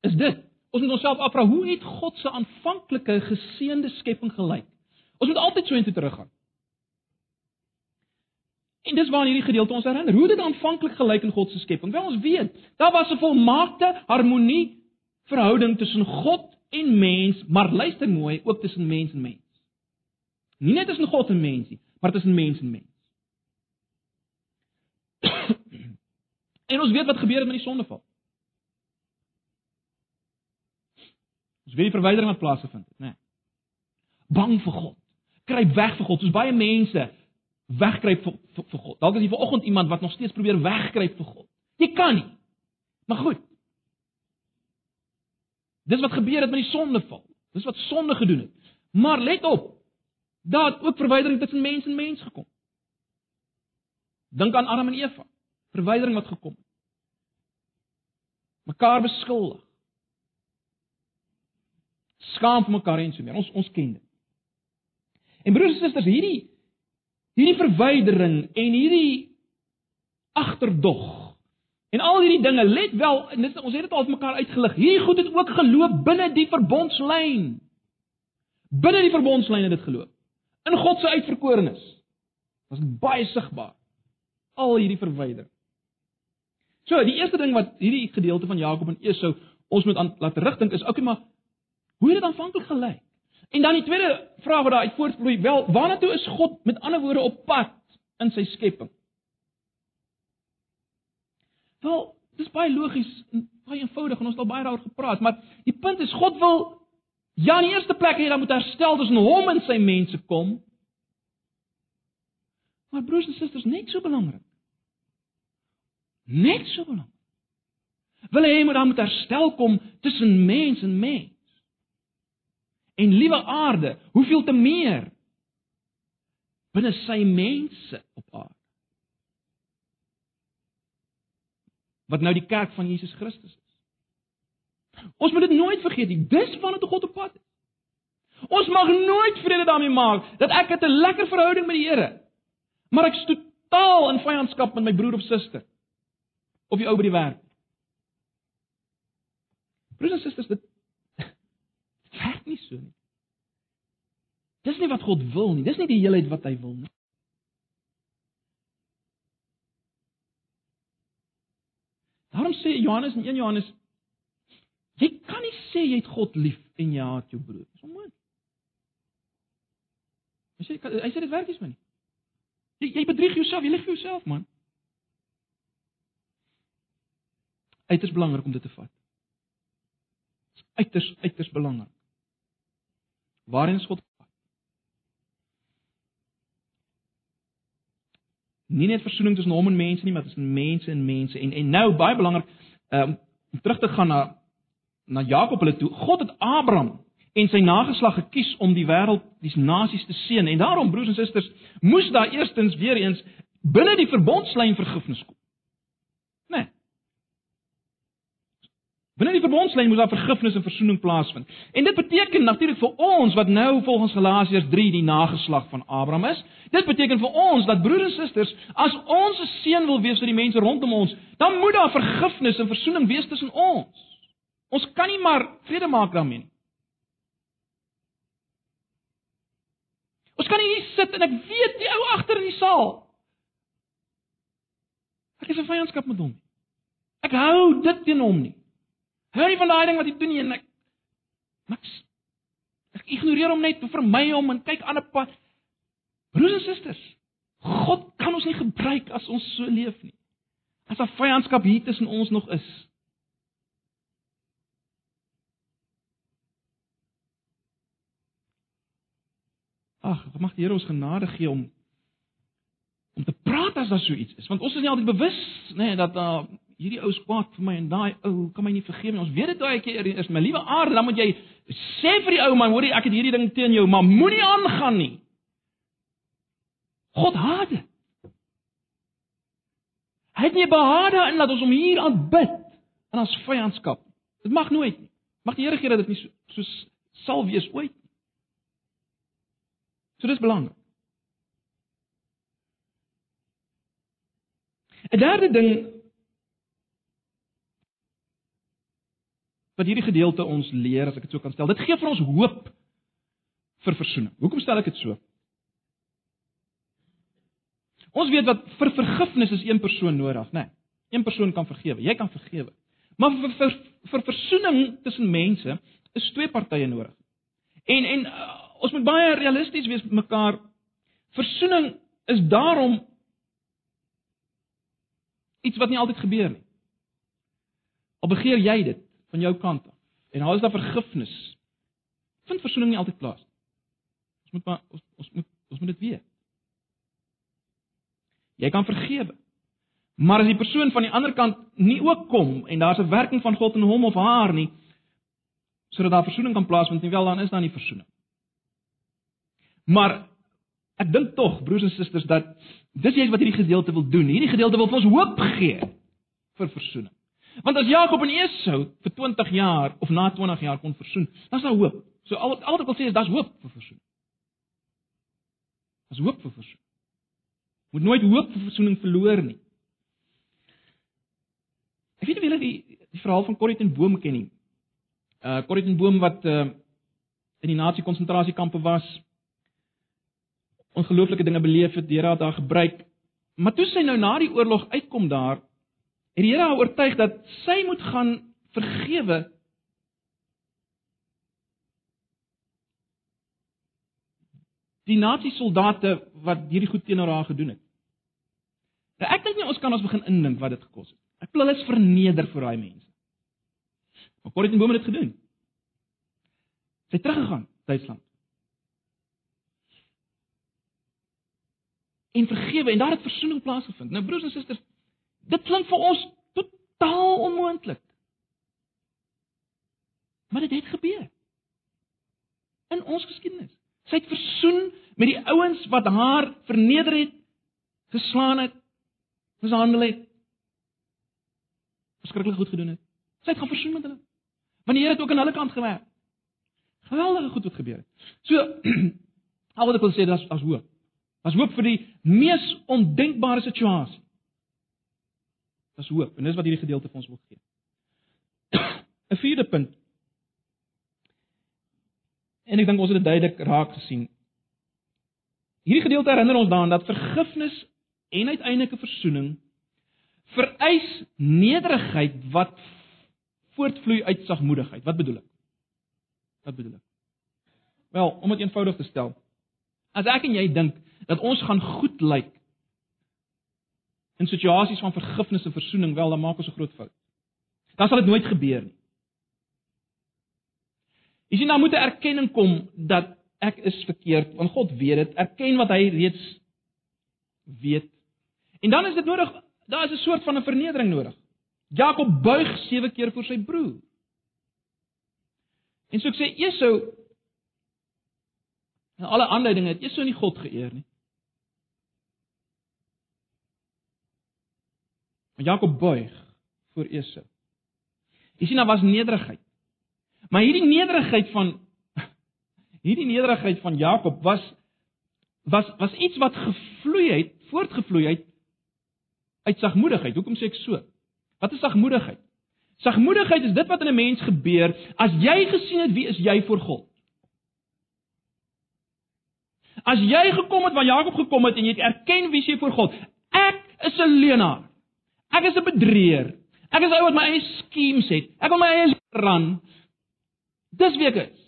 is dit. Ons moet onsself afvra hoe het God se aanvanklike geseënde skepping gelyk? Ons moet altyd so intoe teruggaan. En dis waar hierdie gedeelte ons herinner. Hoe het dit aanvanklik gelyk in God se skepping? Wel ons weet, daar was 'n volmaakte harmonie verhouding tussen God en mens, maar luister mooi, ook tussen mens en mens. Nie net tussen God en mens nie, maar tussen mens en mens. en ons weet wat gebeur het met die sondeval. Ons weet die verwydering wat plaasgevind het, né? Nee. Bang vir God kruip weg vir God. Soos baie mense wegkruip vir, vir, vir God. Dalk is jy vanoggend iemand wat nog steeds probeer wegkruip vir God. Jy kan nie. Maar goed. Dis wat gebeur het met die sondeval. Dis wat sonde gedoen het. Maar let op. Daar het ook verwydering tussen mens en mens gekom. Dink aan Adam en Eva. Verwydering wat gekom het. Mekaar beskuldig. Skaam vir mekaar en so meer. Ons ons ken dit. En broers en susters, hierdie hierdie verwydering en hierdie agterdog en al hierdie dinge, let wel, dit, ons het dit al mekaar uitgelig. Hierdie goed het ook geloop binne die verbondslyn. binne die verbondslyne dit geloof. In God se uitverkorenes. Was dit baie sigbaar. Al hierdie verwydering. So, die eerste ding wat hierdie gedeelte van Jakob en Esau ons moet aan laat terugdink is, okay, maar hoe het dit aanvanklik gelyk? En dan die tweede vraag wat daar uit voortvloei, wel, waarna toe is God met ander woorde op pad in sy skepping? Wel, dis baie logies en baie eenvoudig en ons het al baie daaroor gepraat, maar die punt is God wil ja in die eerste plek hê dat moet herstel tussen hom en sy mense kom. Maar broers en susters, net so belangrik. Net so belangrik. Wil hy moet dan moet herstel kom tussen mens en mens. En liewe aarde, hoeveel te meer binne sy mense op aarde. wat nou die kerk van Jesus Christus is. Ons moet dit nooit vergeet nie. Dis waarna toe God op pad is. Ons mag nooit vrede daarmee maak dat ek het 'n lekker verhouding met die Here, maar ek is totaal in vyandskap met my broer of suster of die ou by die werk. Broers en susters, dit nie so nie. Dis nie wat God wil nie. Dis nie die heelheid wat hy wil nie. Daarom sê Johannes in 1 Johannes jy kan nie sê jy het God lief en jy haat jou broer. Dis onmoontlik. Hy sê hy sê dit werk nie nie. Jy jy bedrieg jouself, jy lieg vir jouself man. Dit is belangrik om dit te vat. Uiters uiters belangrik. Waarin is God nie net versoening tussen hom en mense nie, maar tussen mense en mense. En en nou baie belangrik um, om terug te gaan na na Jakob hulle toe. God het Abraham en sy nageslag gekies om die wêreld, die nasies te seën. En daarom broers en susters, moes daar eerstens weer eens binne die verbondslyn vergifnis kom. Né? Nee. Binne die verbondslyn moet daar vergifnis en verzoening plaasvind. En dit beteken natuurlik vir ons wat nou volgens Galasiërs 3 die nageslag van Abraham is, dit beteken vir ons dat broers en susters, as ons 'n seën wil wees vir die mense rondom ons, dan moet daar vergifnis en verzoening wees tussen ons. Ons kan nie maar vrede maak daarmee nie. Ons kan hier sit en ek weet die ou agter in die saal. Ek is 'n vyandskap met hom. Ek hou dit teen hom nie. Hou nie van daai ding wat jy doen nie en ek niks. Ek ignoreer hom net, vermy hom en kyk aan 'n pad. Broers en susters, God kan ons nie gebruik as ons so leef nie. As 'n vyandskap hier tussen ons nog is. Ag, mag die Here ons genade gee om om te praat as daar so iets is, want ons is nie altyd bewus nê nee, dat daar uh, hierdie ou skwaad vir my en daai ou kan my nie vergewe nie. Ons weet dit daai keer is my liewe aard, dan moet jy sê vir die ou man, hoorie, ek het hierdie ding teen jou, maar moenie aangaan nie. God haat dit. Hy het nie behaag daarin dat ons hom hier aanbid in ons vyandskap. Dit mag nooit nie. Mag die Here gee dat dit nie so, so sal wees ooit nie. So dis belangrik. 'n Derde ding wat hierdie gedeelte ons leer as ek dit so kan stel. Dit gee vir ons hoop vir verzoening. Hoekom stel ek dit so? Ons weet wat vir vergifnis is een persoon nodig, né? Nee, een persoon kan vergewe. Jy kan vergewe. Maar vir vir, vir verzoening tussen mense is twee partye nodig. En en uh, ons moet baie realisties wees met mekaar. Verzoening is daarom iets wat nie altyd gebeur nie. Al begeer jy dit, van jou kant af. En daar is daar vergifnis. Vind versoening nie altyd plaas. Ons moet maar ons, ons moet ons moet dit weet. Jy kan vergewe. Maar as die persoon van die ander kant nie ook kom en daar's 'n werking van God in hom of haar nie, sodat daar versoening kan plaasvind, nie wel dan is daar nie versoening. Maar ek dink tog, broers en susters, dat dis iets wat hierdie gedeelte wil doen. Hierdie gedeelte wil vir ons hoop gee vir versoening. Want as Jakob en Esau vir 20 jaar of na 20 jaar kon versoen, dan is daar hoop. So al al wat ek wil sê is daar's hoop vir versoen. Daar's hoop vir versoen. Moet nooit hoop vir versoening verloor nie. Ek weet nie of julle die die verhaal van Corrie ten Boom ken nie. Uh Corrie ten Boom wat uh in die nasie konsentrasiekampe was. Ongelooflike dinge beleef het, die Here het haar gebruik. Maar toe sy nou na die oorlog uitkom daar, het die Here haar oortuig dat sy moet gaan vergewe die nasie soldate wat hierdie goed teenoor haar gedoen het. Nou ek dink nie ons kan ons begin indink wat dit gekos het. Ek wil hulle is verneder vir daai mense. Maar Corrie ten Boom het dit gedoen. Sy het teruggegaan Duitsland. En vergewe en daar het versoening plaasgevind. Nou broers en susters, dit klink vir ons totaal onmoontlik. Maar dit het gebeur. In ons geskiedenis. Sy het versoen met die ouens wat haar verneder het, geslaan het, mishandel het. Verskriklik goed gedoen het. Sy het gaan versoen met hulle. Want die Here het ook aan hulle kant gewerk. Geweldige goed wat gebeur het. So al wat ek wil sê, dis as hoop. As hoop vir die mees ondenkbare situasie. Dis hoop en dis wat hierdie gedeelte vir ons wil gee. 'n Vierde punt En ek dink ons het dit duidelik raak gesien. Hierdie gedeelte herinner ons daaraan dat vergifnis en uiteindelike verzoening vereis nederigheid wat voortvloei uit sagmoedigheid. Wat bedoel ek? Wat bedoel ek? Wel, om dit eenvoudig te stel. As ek en jy dink dat ons gaan goed lyk in situasies van vergifnis en verzoening, wel dan maak ons 'n groot fout. Dan sal dit nooit gebeur nie. Jy sien, daar moet 'n erkenning kom dat ek is verkeerd, want God weet dit. Erken wat hy reeds weet. En dan is dit nodig, daar is 'n soort van 'n vernedering nodig. Jakob buig 7 keer voor sy broer. En so ek sê Esau en alle aanleidinge het Esau nie God geëer nie. Maar Jakob buig voor Esau. Jy sien daar was nederigheid. Maar hierdie nederigheid van hierdie nederigheid van Jakob was was was iets wat gevloei het, voortgevloei het uit sagmoedigheid. Hoekom sê ek so? Wat is sagmoedigheid? Sagmoedigheid is dit wat in 'n mens gebeur as jy gesien het wie is jy voor God. As jy gekom het waar Jakob gekom het en jy het erken wie jy voor God. Ek is 'n leienaar. Ek is 'n bedrieër. Ek is ou wat my eie skemes het. Ek wil my eie ran. Dis wie ek is.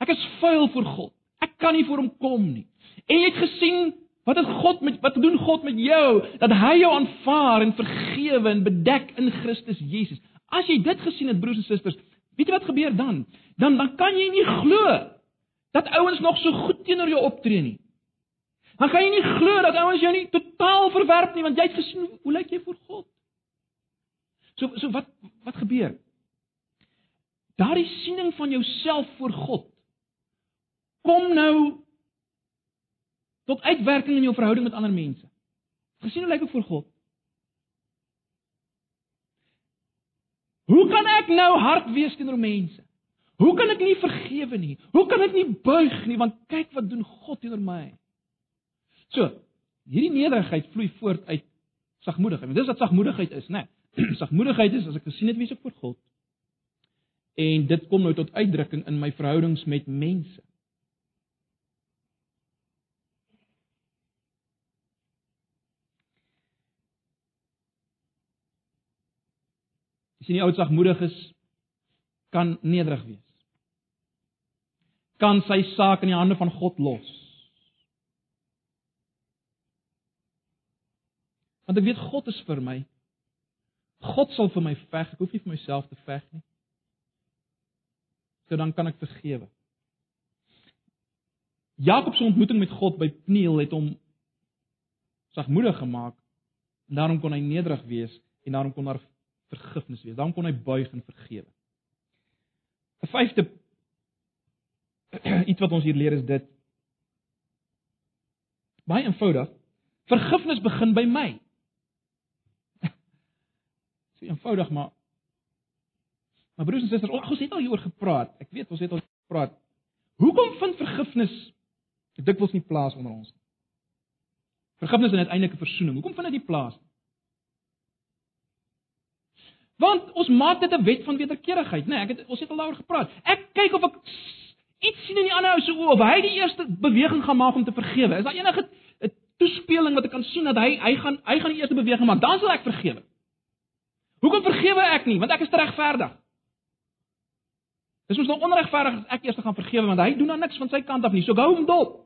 Ek is vuil vir God. Ek kan nie voor hom kom nie. En jy het gesien wat het God met wat doen God met jou dat hy jou aanvaar en vergewe en bedek in Christus Jesus. As jy dit gesien het broers en susters, weet jy wat gebeur dan? Dan dan kan jy nie glo dat ouens nog so goed teenoor jou optree nie. Dan kan jy nie glo dat ouens jou nie totaal verwerp nie want jy het gesien hoe lyk jy voor God? So so wat wat gebeur? Daardie siening van jouself voor God kom nou tot uitwerking in jou verhouding met ander mense. Gesien hoe lyk ek voor God? Hoe kan ek nou hard wees teenoor mense? Hoe kan ek nie vergewe nie? Hoe kan ek nie buig nie want kyk wat doen God teenoor my? So, hierdie nederigheid vloei voort uit sagmoedigheid. Dis wat sagmoedigheid is, né? Nee. sagmoedigheid is as ek gesien het wie ek voor God. En dit kom nou tot uitdrukking in my verhoudings met mense. As jy nie oud sagmoedig is kan nederig wees. Kan sy saak in die hande van God los. Want ek weet God is vir my. God sal vir my veg. Ek hoef nie vir myself te veg nie. So dan kan ek vergewe. Jakob se ontmoeting met God by Pniel het hom sagmoedig gemaak. En daarom kon hy nederig wees en daarom kon daar vergifnis wees. Daarom kon hy buig en vergewe. 'n Vyfde iets wat ons hier leer is dit baie eenvoudig. Vergifnis begin by my. So eenvoudig maar Maar broers en susters, ons het al hieroor gepraat. Ek weet ons het al gepraat. Hoekom vind vergifnis dikwels nie plaas onder ons nie? Vergifnis en uiteindelike verzoening. Hoekom vind dit nie plaas nie? Want ons maak dit 'n wet van wederkerigheid, né? Nee, ek het ons het al daaroor gepraat. Ek kyk of ek iets sien in die ander ou se oë of hy die eerste beweging gaan maak om te vergewe. Is daar enige 'n toespeling wat ek kan sien dat hy hy gaan hy gaan die eerste beweging maak, dan sal ek vergewe. Hoekom vergewe ek nie? Want ek is regverdig. Dis mos nou onregverdig as ek eers gaan vergewe want hy doen dan niks van sy kant af nie. So gou hom dop.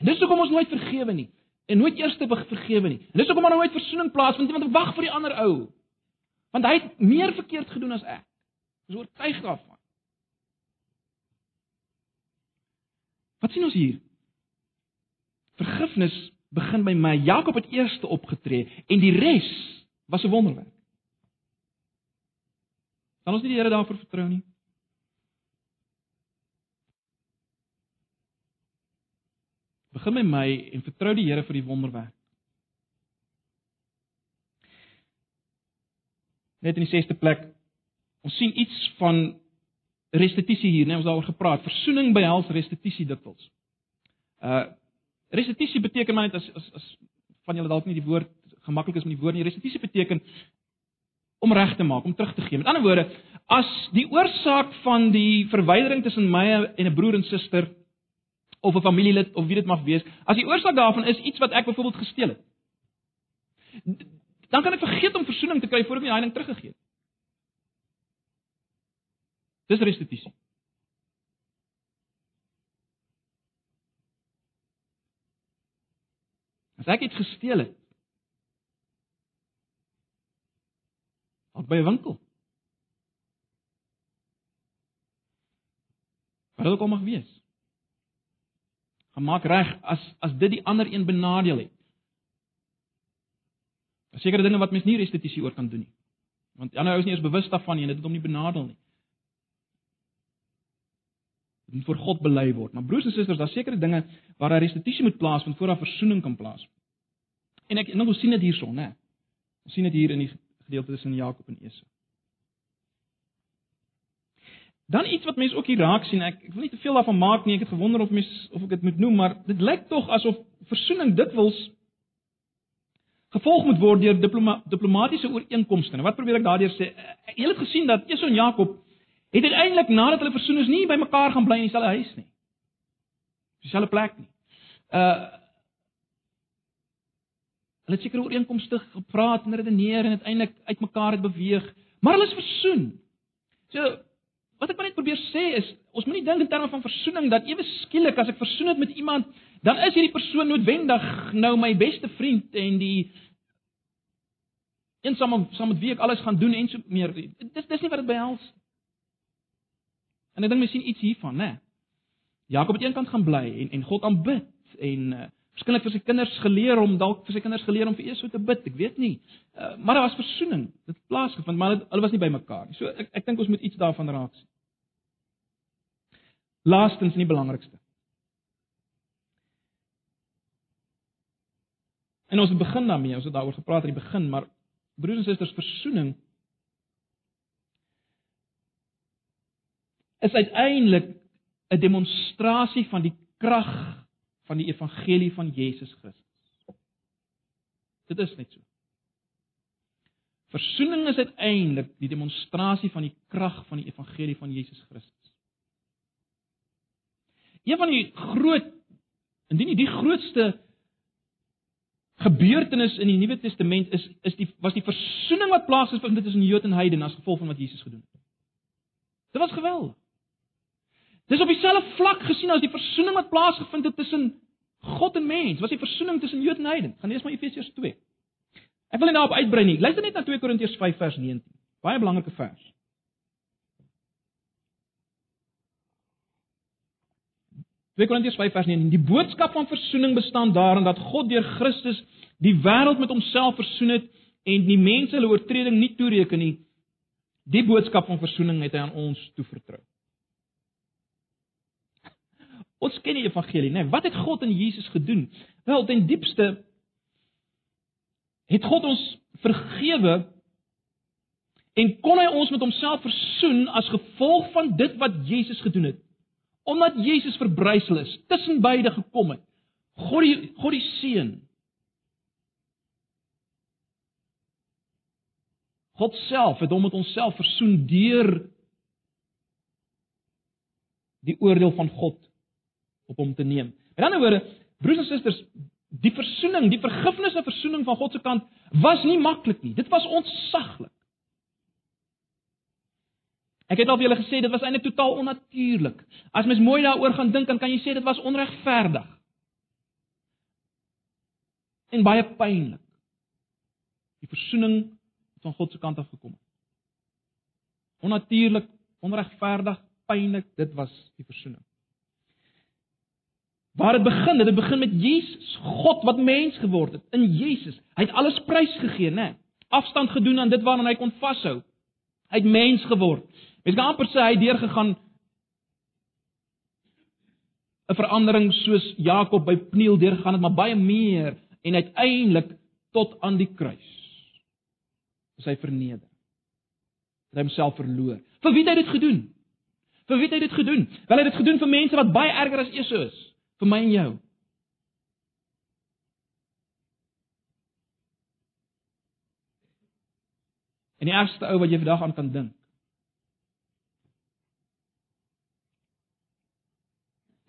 En dis hoekom ons nooit vergewe nie en nooit eers te vergewe nie. En dis hoekom daar nooit versoening plaasvind nie want ek wag vir die ander ou. Want hy het meer verkeerd gedoen as ek. Dis oortuig daarvan. Wat sien ons hier? Vergifnis begin by my. Jakob het eers opgetree en die res was 'n wonderwerk. Kan ons nie die Here daarvoor vertrou nie? Begin by my en vertrou die Here vir die wonderwerk. Net in die 6ste plek ons sien iets van restituisie hier, né? Ons het daaroor gepraat. Versoening behels restituisie dikwels. Uh restituisie beteken maar net as as, as van julle dalk nie die woord gemaklik is met die woord nie. Restituisie beteken om reg te maak, om terug te gee. Met ander woorde, as die oorsaak van die verwydering tussen my en 'n broer en suster of 'n familielid of wie dit mag wees, as die oorsaak daarvan is iets wat ek byvoorbeeld gesteel het, dan kan ek vergeet om verzoening te kry voordat ek my heiling teruggegee het. Dis restituisie. As ek iets gesteel het, by 'n winkel. Wat dit ook al mag wees. Gemaak reg as as dit die ander een benadeel het. Daar sekerre dinge wat mens nie restituisie oor kan doen nie. Want die ander ou is nie eens bewus daarvan nie en dit het hom nie benadeel nie. Dit moet voor God bely word. Maar broers en susters, daar sekerre dinge waar daar restituisie moet plaasvind voor daar verzoening kan plaasvind. En ek nou sien dit hierson, né? Ons sien dit hier in die gedeelte tussen Jakob en Esau. Dan iets wat mense ook hier raak sien, ek, ek wil nie te veel daarvan maak nie, ek het gewonder of mense of ek dit moet noem, maar dit lyk tog asof versoening dikwels gevolg moet word deur diploma, diplomatiese ooreenkomste. Nou wat probeer ek daardeur sê? Julle het gesien dat Esau en Jakob het uiteindelik nadat hulle versoen is nie by mekaar gaan bly in dieselfde huis nie. Dieselfde plek nie. Uh Hulle het seker ooreenkomste gepraat en redeneer en uiteindelik uitmekaar het beweeg, maar hulle is versoen. So wat ek maar net probeer sê is, ons moenie dink in terme van versoening dat ewe skielik as ek versoen het met iemand, dan is hierdie persoon noodwendig nou my beste vriend en die een saam saam met wie ek alles gaan doen en so meer. Dis dis nie wat dit behels. En ek dink mens sien iets hiervan, né? Jakob het eenkant gaan bly en en God aanbid en uh, Verskillik vir sy kinders geleer om dalk vir sy kinders geleer om vir Esau te bid, ek weet nie. Uh, maar daar was versoening. Dit plaasgevind, maar hulle was nie bymekaar nie. So ek ek dink ons moet iets daarvan raak sien. Laastens en die belangrikste. En ons begin daarmee, ons het daaroor gepraat aan die begin, maar broers en susters, versoening is uiteindelik 'n demonstrasie van die krag van die evangelie van Jesus Christus. Dit is net so. Versoening is uiteindelik die demonstrasie van die krag van die evangelie van Jesus Christus. Een van die groot indien nie die grootste gebeurtenis in die Nuwe Testament is is die was die versoening wat plaasgevind het tussen Jood en Heiden as gevolg van wat Jesus gedoen het. Dit was geweldig. Dis op dieselfde vlak gesien as die versoening wat plaasgevind het tussen God en mens. Was die versoening tussen Jood en Heiden. Gaan lees maar Efesiërs 2. Ek wil nie daarop uitbrei nie. Luister net na 2 Korintiërs 5 vers 19. Baie belangrike vers. 2 Korintiërs 5 vers 19. Die boodskap van versoening bestaan daarin dat God deur Christus die wêreld met homself versoen het en die mense hulle oortreding nie toereken nie. Die boodskap van versoening het hy aan ons toevertrou. Ons ken die evangelie, né? Nee, wat het God in Jesus gedoen? Wel, ten diepste het God ons vergewe en kon hy ons met homself versoen as gevolg van dit wat Jesus gedoen het. Omdat Jesus verbrysel is, tussen beide gekom het. God die God die seun. God self het hom met onsself versoen deur die oordeel van God op hom te neem. Met ander woorde, broers en susters, die versoening, die vergifnis en versoening van God se kant was nie maklik nie. Dit was ontsaglik. Ek het al vir julle gesê dit was eintlik totaal onnatuurlik. As mens mooi daaroor gaan dink, dan kan jy sê dit was onregverdig. En baie pynlik. Die versoening van God se kant af gekom het. Onnatuurlik, onregverdig, pynlik, dit was die versoening. Waar dit begin, dit begin met Jesus, God wat mens geword het in Jesus. Hy het alles prysgegee, né? Afstand gedoen aan dit waaraan hy kon vashou. Hy het mens geword. Mens kan amper sê hy het deurgegaan 'n verandering soos Jakob by Pniel deurgegaan het, maar baie meer en uiteindelik tot aan die kruis. Is hy verneder. Het hy homself verloor. Vir wie het hy dit gedoen? Vir wie het hy dit gedoen? Wel hy het dit gedoen vir mense wat baie erger as Esau is vir my en jou. En die ergste ou wat jy vandag aan kan dink.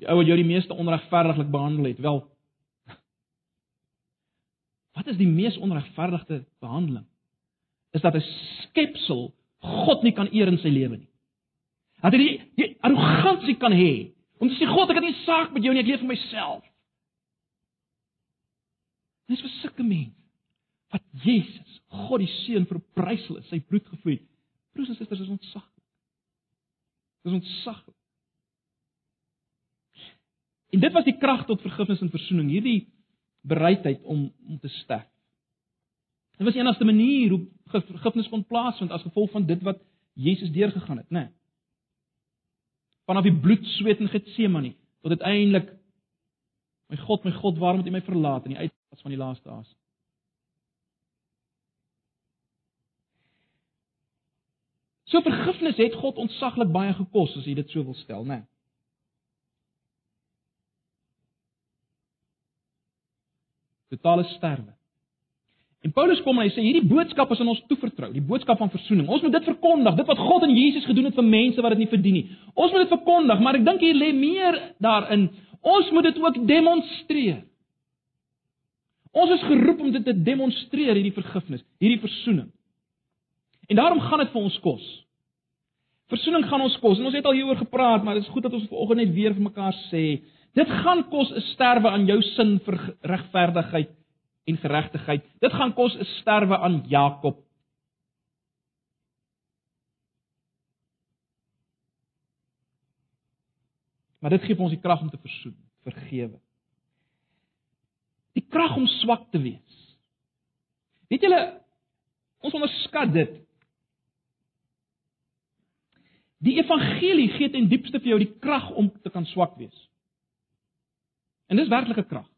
Die ou wat jou die meeste onregverdiglik behandel het, wel. Wat is die mees onregverdigde behandeling? Is dat 'n skepsel God nie kan eer in sy lewe nie. Dat hy die, die arrogansie kan hê Om te sê God, ek het nie saak met jou nie, ek leef vir myself. Dis vir sulke mense wat Jesus, God die seun verprysel het, sy bloed gevloei. Broers en susters, is ontsaglik. Dis ontsaglik. En dit was die krag tot vergifnis en verzoening, hierdie bereidheid om om te sterf. Dit was die enigste manier hoe vergifnis kon plaasvind as gevolg van dit wat Jesus deurgegaan het, né? Nee vanaf die bloedsweet in Getsemane tot uiteindelik my God, my God, waarom het U my verlaat in die uitpas van die laaste asem? So vergifnis het God ontsaglik baie gekos as jy dit so wil stel, né? Nee. Totale sterwe. En Paulus kom en hy sê hierdie boodskap is aan ons toevertrou, die boodskap van verzoening. Ons moet dit verkondig, dit wat God en Jesus gedoen het vir mense wat dit nie verdien nie. Ons moet dit verkondig, maar ek dink hier lê meer daarin. Ons moet dit ook demonstreer. Ons is geroep om dit te demonstreer hierdie vergifnis, hierdie verzoening. En daarom gaan dit vir ons kos. Verzoening gaan ons kos. En ons het al hieroor gepraat, maar dit is goed dat ons vanoggend net weer vir mekaar sê, dit gaan kos 'n sterwe aan jou sin vir regverdigheid en geregtigheid. Dit gaan kos 'n sterwe aan Jakob. Maar dit gee ons die krag om te versoen, vergewe. Die krag om swak te wees. Weet julle, ons onderskat dit. Die evangelie gee ten diepste vir jou die krag om te kan swak wees. En dis werklike krag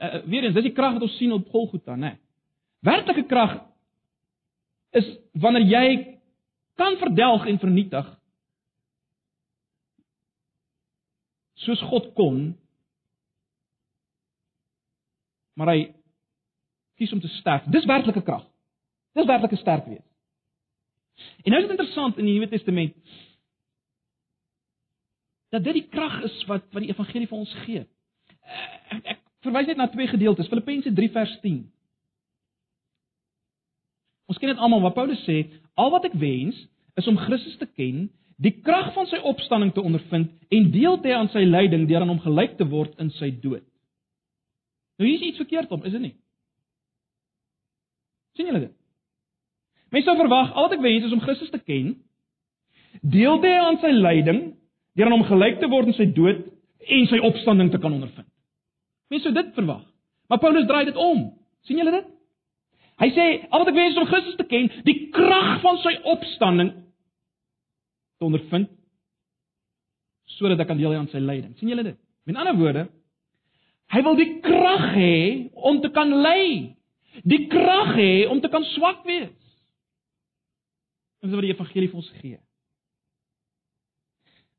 uh, weer eens, dis die krag wat ons sien op Golgotha, né? Nee. Werklike krag is wanneer jy kan verdelg en vernietig soos God kon maar hy kies om te sterf. Dis werklike krag. Dis werklike sterk wees. En nou is dit interessant in die Nuwe Testament dat dit die krag is wat wat die evangelie vir ons gee. Ek, ek verwys net na twee gedeeltes. Filippense 3 vers 10. Ons ken dit almal wat Paulus sê, al wat ek wens is om Christus te ken, die krag van sy opstanding te ondervind en deel te hê aan sy lyding deur aan hom gelyk te word in sy dood. Nou hier is iets verkeerd om, is dit nie? sien julle dit? Mense sou verwag al wat ek wens is om Christus te ken, deel te hê aan sy lyding deur aan hom gelyk te word in sy dood en sy opstanding te kan ondervind. Mense sou dit verwag. Maar Paulus draai dit om. sien julle dit? Hy sê al wat ek wens is om Christus te ken, die krag van sy opstanding te ondervind sodat ek kan deel hê aan sy lyding. sien julle dit? Met ander woorde, hy wil die krag hê om te kan ly. Die krag hê om te kan swak wees. Dis wat die evangelie vir ons gee.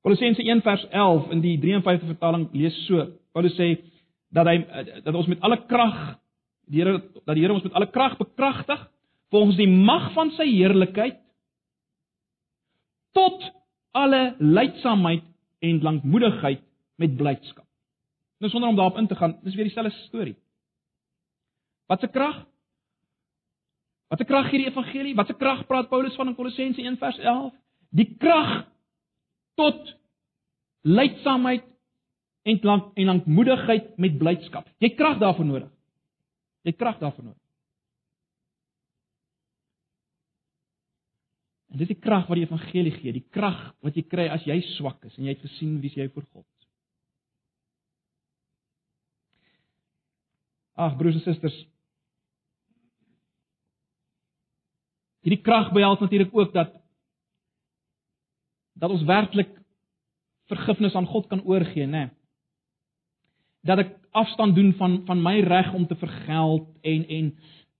Kolossense 1 vers 11 in die 53 vertaling lees so. Paulus sê dat hy dat ons met alle krag die Here dat die Here ons met alle krag bekragtig volgens die mag van sy heerlikheid tot alle lydsaamheid en lankmoedigheid met blydskap. Nou sonder om daarop in te gaan, dis weer dieselfde storie. Wat 'n krag? Wat 'n krag gee die evangelie? Wat 'n krag praat Paulus van in Kolossense 1:11? Die krag tot lydsaamheid en lank en lankmoedigheid met blydskap. Jy krag daarvoor nodig. Jy krag daarvoor nodig. En dis die krag wat die evangelie gee, die krag wat jy kry as jy swak is en jy het gesien wie jy vir God. Ag broers en susters. Hierdie krag behels natuurlik ook dat dat ons werklik vergifnis aan God kan oorgee, né? Nee. Dat ek afstand doen van van my reg om te vergeld en en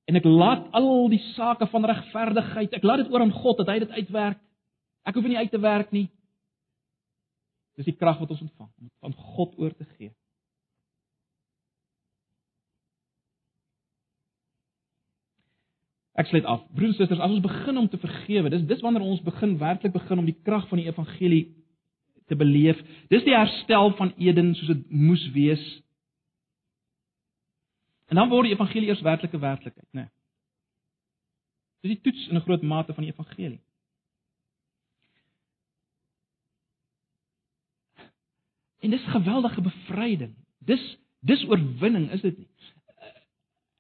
en ek laat al die sake van regverdigheid, ek laat dit oor aan God dat hy dit uitwerk. Ek hoef nie uit te werk nie. Dis die krag wat ons ontvang om aan God oor te gee. Ek sluit af. Broers en susters, as ons begin om te vergewe, dis dis wanneer ons begin werklik begin om die krag van die evangelie te beleef. Dis die herstel van Eden soos dit moes wees En dan word die evangelie eers werklike werklikheid, né? Nee. Dis die toets in 'n groot mate van die evangelie. En dis geweldige bevryding. Dis dis oorwinning, is dit nie?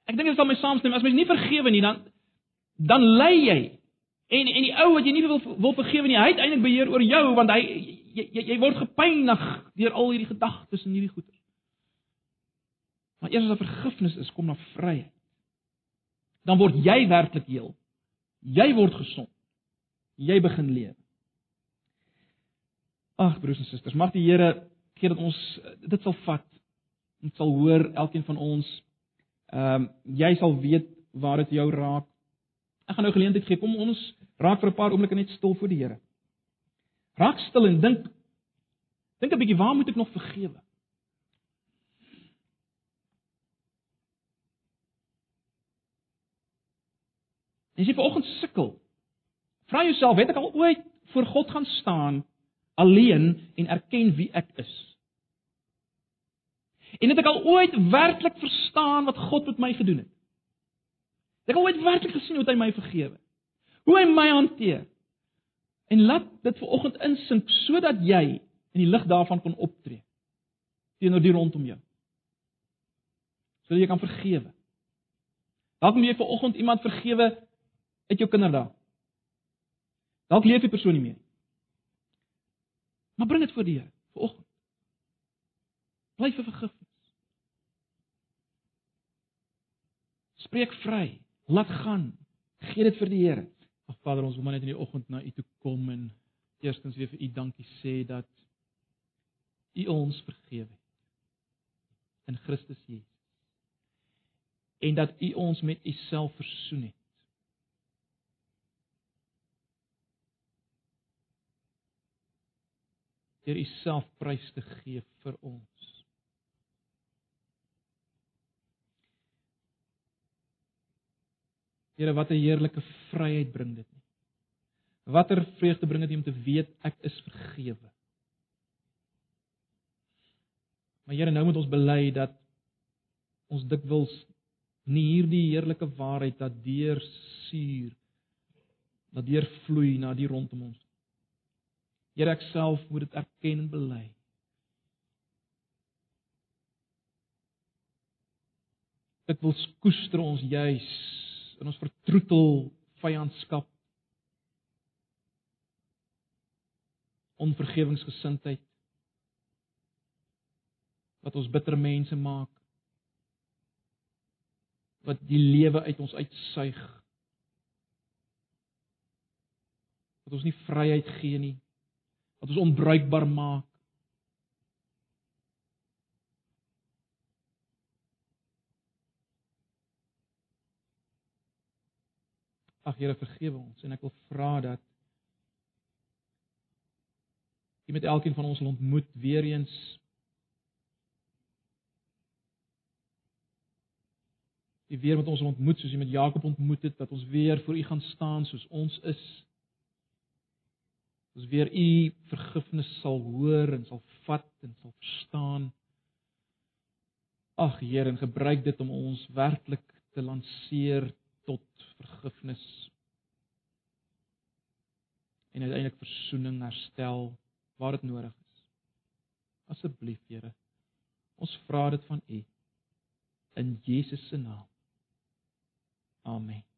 Ek dink dit sal my saamstem as mens nie vergewe nie, dan dan lê jy en en die ou wat jy nie wil wil vergewe nie, hy het eintlik beheer oor jou want hy jy, jy, jy word gepynig deur al hierdie gedagtes en hierdie goeie. Maar eers as daar vergifnis is, kom daar vryheid. Dan word jy werklik heel. Jy word gesond. Jy begin leef. Ag broers en susters, mag die Here gee dat ons dit sal vat. Ons sal hoor elkeen van ons ehm um, jy sal weet waar dit jou raak. Ek gaan nou geleentheid gee kom ons raak vir 'n paar oomblikke net stil voor die Here. Raak stil en dink dink 'n bietjie waar moet ek nog vergewe? En as jy vanoggend sukkel, vra jouself, het ek al ooit voor God gaan staan alleen en erken wie ek is? En het ek al ooit werklik verstaan wat God met my gedoen het? Het ek al ooit werklik gesien hoe hy my vergewe? Hoe hy my hanteer? En laat dit vanoggend insink sodat jy in die lig daarvan kan optree teenoor die rondom jou. Sodat jy kan vergewe. Dalk moet jy vanoggend iemand vergewe uit jou kinderdae. Dalk leef die persoon nie meer nie. Maar bring dit voor die Here vanoggend. Bly vir vergifnis. Spreek vry, laat gaan. Gee dit vir die Here. Ag Vader, ons wil maar net in die oggend na U toe kom en eerstens weer vir U dankie sê dat U ons vergewe het in Christus Jesus. En dat U ons met U self versoen het. deur u self prys te gee vir ons. Here, wat 'n heerlike vryheid bring dit nie. Watter vreugde bring dit om te weet ek is vergewe. Maar Here, nou moet ons bely dat ons dikwels nie hierdie heerlike waarheid dat deur suur dat deur vloei na die rondom ons Here ek self moet dit erken en bely. Dit wil koester ons juis in ons vertroetel vyandskap. Onvergewingsgesindheid wat ons bitter mense maak wat die lewe uit ons uitsuig wat ons nie vryheid gee nie wat ons onbruikbaar maak. Ag Here vergewe ons en ek wil vra dat U met elkeen van ons ontmoet weer eens U weer met ons ontmoet soos U met Jakob ontmoet het, dat ons weer voor U gaan staan soos ons is. Ons weer U vergifnis sal hoor en sal vat en sal verstaan. Ag Here, en gebruik dit om ons werklik te lanceer tot vergifnis. En uiteindelik verzoening herstel waar dit nodig is. Asseblief, Here. Ons vra dit van U in Jesus se naam. Amen.